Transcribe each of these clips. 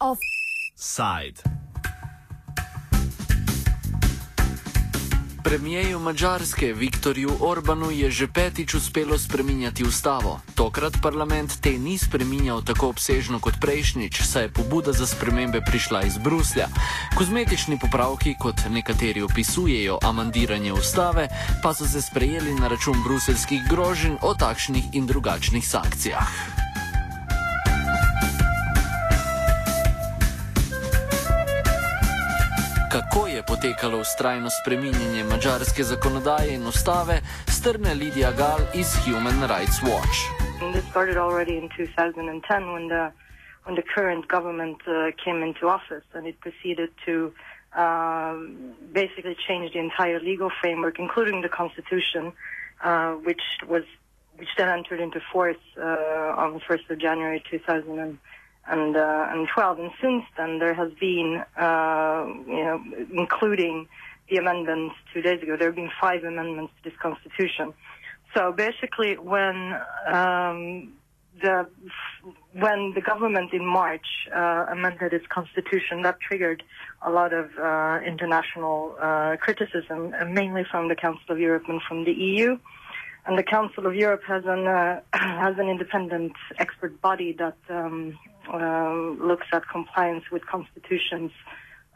Offside. Premijeju Mačarske Viktorju Orbanu je že petič uspelo spreminjati ustavo. Tokrat parlament te ni spreminjal tako obsežno kot prejšnjič, saj je pobuda za spremembe prišla iz Bruslja. Kozmetični popravki, kot nekateri opisujejo amandiranje ustave, pa so se sprejeli na račun bruselskih groženj o takšnih in drugačnih sankcijah. kako potekalo ustrajno spreminjanje mađarske zakonodaje in ustave, strne Lidija Gal iz Human Rights Watch. This started already in 2010 when the when the current government uh, came into office, and it proceeded to uh, basically change the entire legal framework, including the constitution, uh, which was which then entered into force uh, on the 1st of January 2000 and uh, and 12. And since then, there has been, uh, you know, including the amendments two days ago, there have been five amendments to this constitution. So basically, when um, the when the government in March uh, amended its constitution, that triggered a lot of uh, international uh, criticism, mainly from the Council of Europe and from the EU. And the Council of Europe has an uh, has an independent expert body that um, um, looks at compliance with constitutions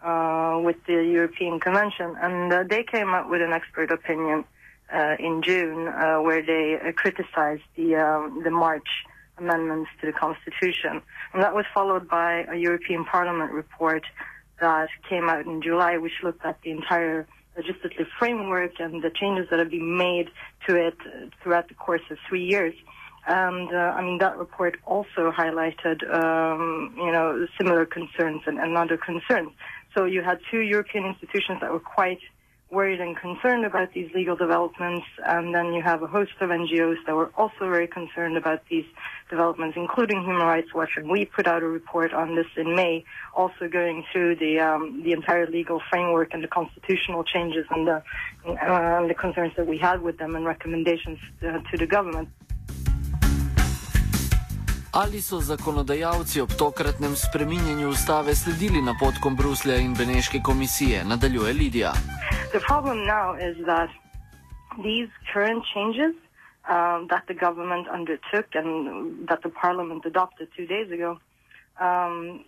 uh, with the European Convention, and uh, they came up with an expert opinion uh, in June uh, where they uh, criticized the um, the March amendments to the Constitution, and that was followed by a European Parliament report that came out in July, which looked at the entire legislative framework and the changes that have been made to it throughout the course of three years. And uh, I mean, that report also highlighted, um, you know, similar concerns and, and other concerns. So you had two European institutions that were quite worried and concerned about these legal developments, and then you have a host of NGOs that were also very concerned about these developments, including Human Rights Watch. And we put out a report on this in May, also going through the um, the entire legal framework and the constitutional changes and the uh, the concerns that we had with them and recommendations uh, to the government. Ali so zakonodajalci ob tokratnem spreminjanju ustave sledili napotkom Bruslja in Beneške komisije? Nadaljuje Lidija. The problem now is that these current changes um, that the government undertook and that the parliament adopted two days ago, um,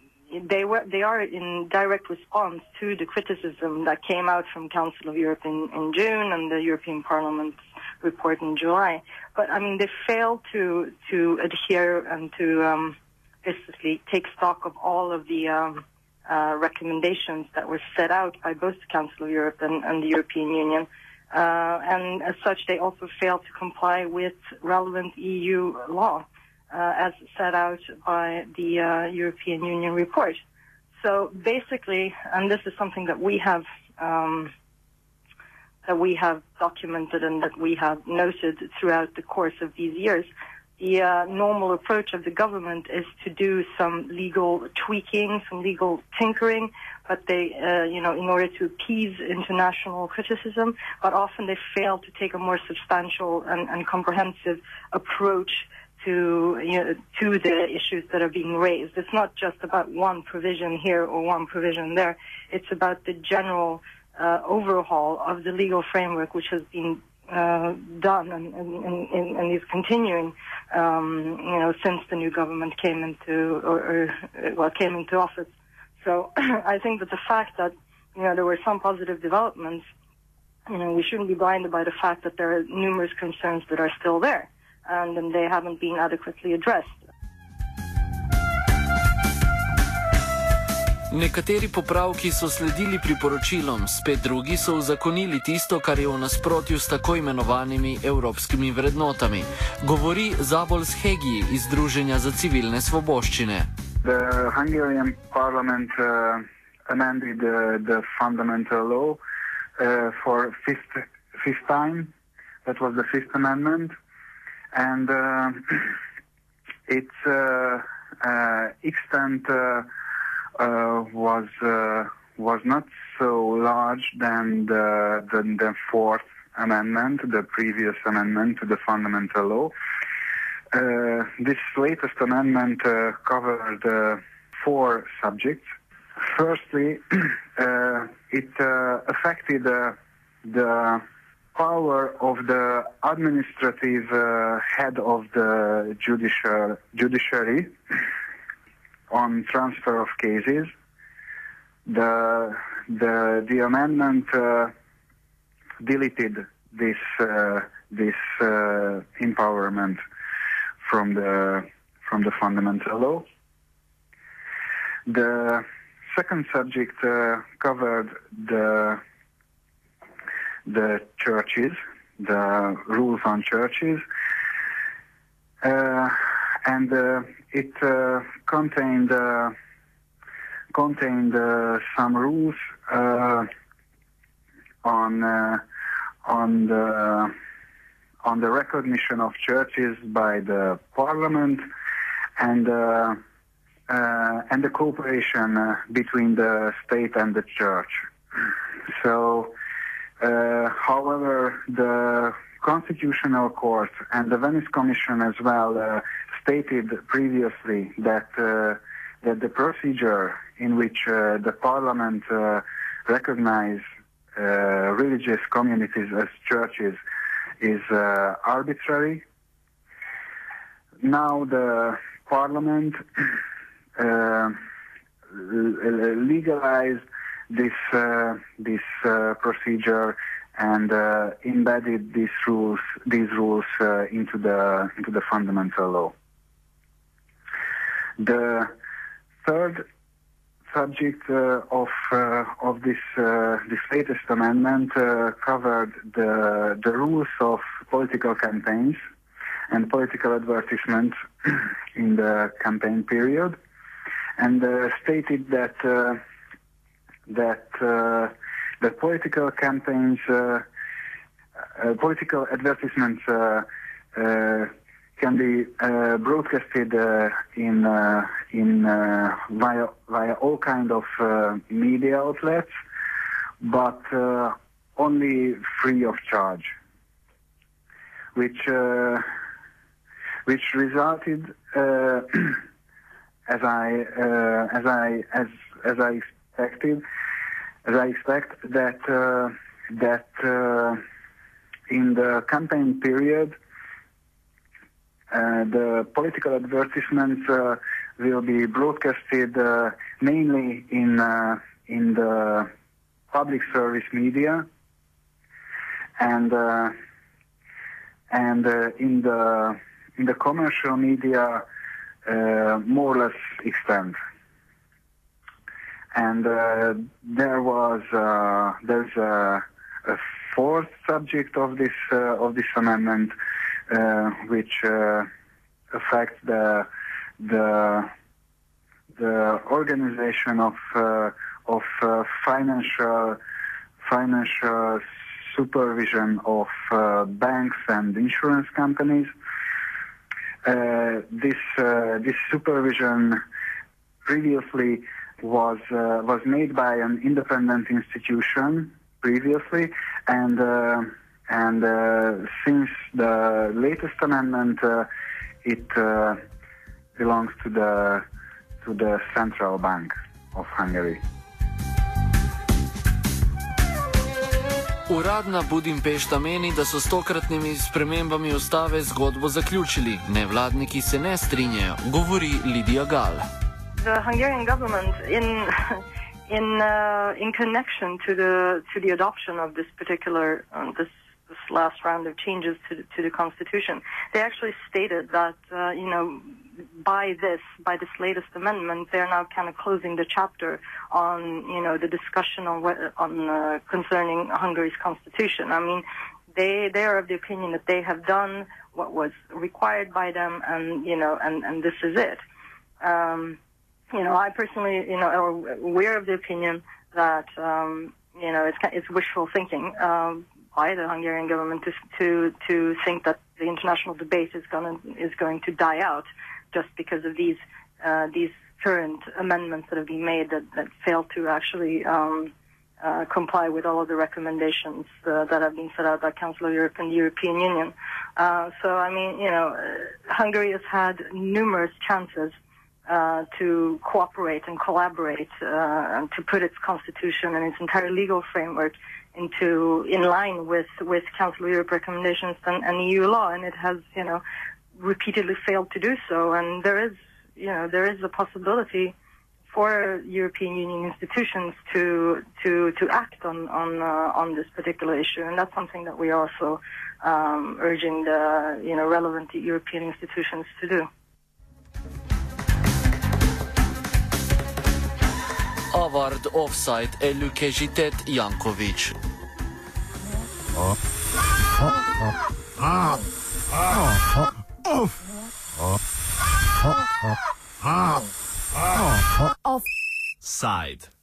they were they are in direct response to the criticism that came out from Council of Europe in, in June and the European Parliament report in July. But I mean, they failed to to adhere and to um, basically take stock of all of the um, uh, recommendations that were set out by both the Council of Europe and, and the European Union. Uh, and as such, they also failed to comply with relevant EU law, uh, as set out by the uh, European Union report. So basically, and this is something that we have um, that we have documented and that we have noted throughout the course of these years. The uh, normal approach of the government is to do some legal tweaking, some legal tinkering, but they, uh, you know, in order to appease international criticism, but often they fail to take a more substantial and, and comprehensive approach to you know, to the issues that are being raised. It's not just about one provision here or one provision there. It's about the general uh, overhaul of the legal framework, which has been uh, done and, and, and, and, is continuing, um, you know, since the new government came into or, or well came into office. So I think that the fact that you know there were some positive developments, you know, we shouldn't be blinded by the fact that there are numerous concerns that are still there, and, and they haven't been adequately addressed. Nekateri popravki so sledili priporočilom, spet drugi so uzakonili tisto, kar je v nasprotju s tako imenovanimi evropskimi vrednotami. Govori Zabols Hegi iz Združenja za civilne svoboščine. The Hungarian parliament uh, amended uh, the fundamental law uh, for fifth, fifth time. That was the fifth amendment. And uh, its uh, uh, extent uh, was uh, was not so large than the, the, the fourth amendment, the previous amendment to the fundamental law. Uh, this latest amendment uh, covered uh, four subjects. Firstly, uh, it uh, affected uh, the power of the administrative head of the judicial, judiciary on transfer of cases. The, the, the amendment deleted this, this empowerment from the from the fundamental law. The second subject uh, covered the the churches, the rules on churches, uh, and uh, it uh, contained uh, contained uh, some rules on on the on the recognition of churches by the parliament and uh, uh, and the cooperation uh, between the state and the church. So, uh, however, the Constitutional Court and the Venice Commission as well uh, stated previously that uh, that the procedure in which the parliament recognize religious communities as churches is uh, arbitrary. Now the parliament uh, legalized this uh, this uh, procedure and uh, embedded these rules these rules uh, into the into the fundamental law. The third subject uh, of uh, of this uh, this latest amendment uh, covered the the rules of political campaigns and political advertisements in the campaign period, and uh, stated that uh, that that political campaigns, political advertisements can be uh, broadcasted uh, in uh, in uh, via via all kind of uh, media outlets, but uh, only free of charge, which which resulted as I as I as as I expected as I expect that that in the campaign period the political advertisements uh, will be broadcasted uh, mainly in in the public service media and and in the in the commercial media more or less extent and uh, there was uh, there's a, a, fourth subject of this uh, of this amendment, uh, which uh, affects the the the organization of uh, of financial financial supervision of banks and insurance companies. this this supervision previously was uh, was made by an independent institution previously, and uh, and uh, since the latest amendment, uh, it uh, belongs to the to the central bank of Hungary. Uradna Budimpešta meni, da so s tokratnimi spremembami ustave zgodbo zaključili. Nevladniki se ne strinjajo, govori Lidija Gal. The Hungarian government in in uh, in connection to the to the adoption of this particular um, this this last round of changes to the, to the constitution, they actually stated that uh, you know by this by this latest amendment, they're now kind of closing the chapter on you know the discussion on on uh, concerning Hungary's constitution. I mean, they they are of the opinion that they have done what was required by them, and you know, and and this is it. Um, you know, I personally, you know, are aware of the opinion that um, you know it's it's wishful thinking. Um, by the Hungarian government to to to think that the international debate is going is going to die out just because of these uh, these current amendments that have been made that, that fail to actually um, uh, comply with all of the recommendations uh, that have been set out by Council of Europe and the European Union. Uh, so, I mean, you know, uh, Hungary has had numerous chances uh, to cooperate and collaborate and to put its constitution and its entire legal framework into in line with with Council of Europe recommendations and, and EU law, and it has, you know, repeatedly failed to do so. And there is, you know, there is a possibility for European Union institutions to to to act on on uh, on this particular issue, and that's something that we are also um, urging the you know relevant European institutions to do. Offside Elukežitet Jankovič. Offside.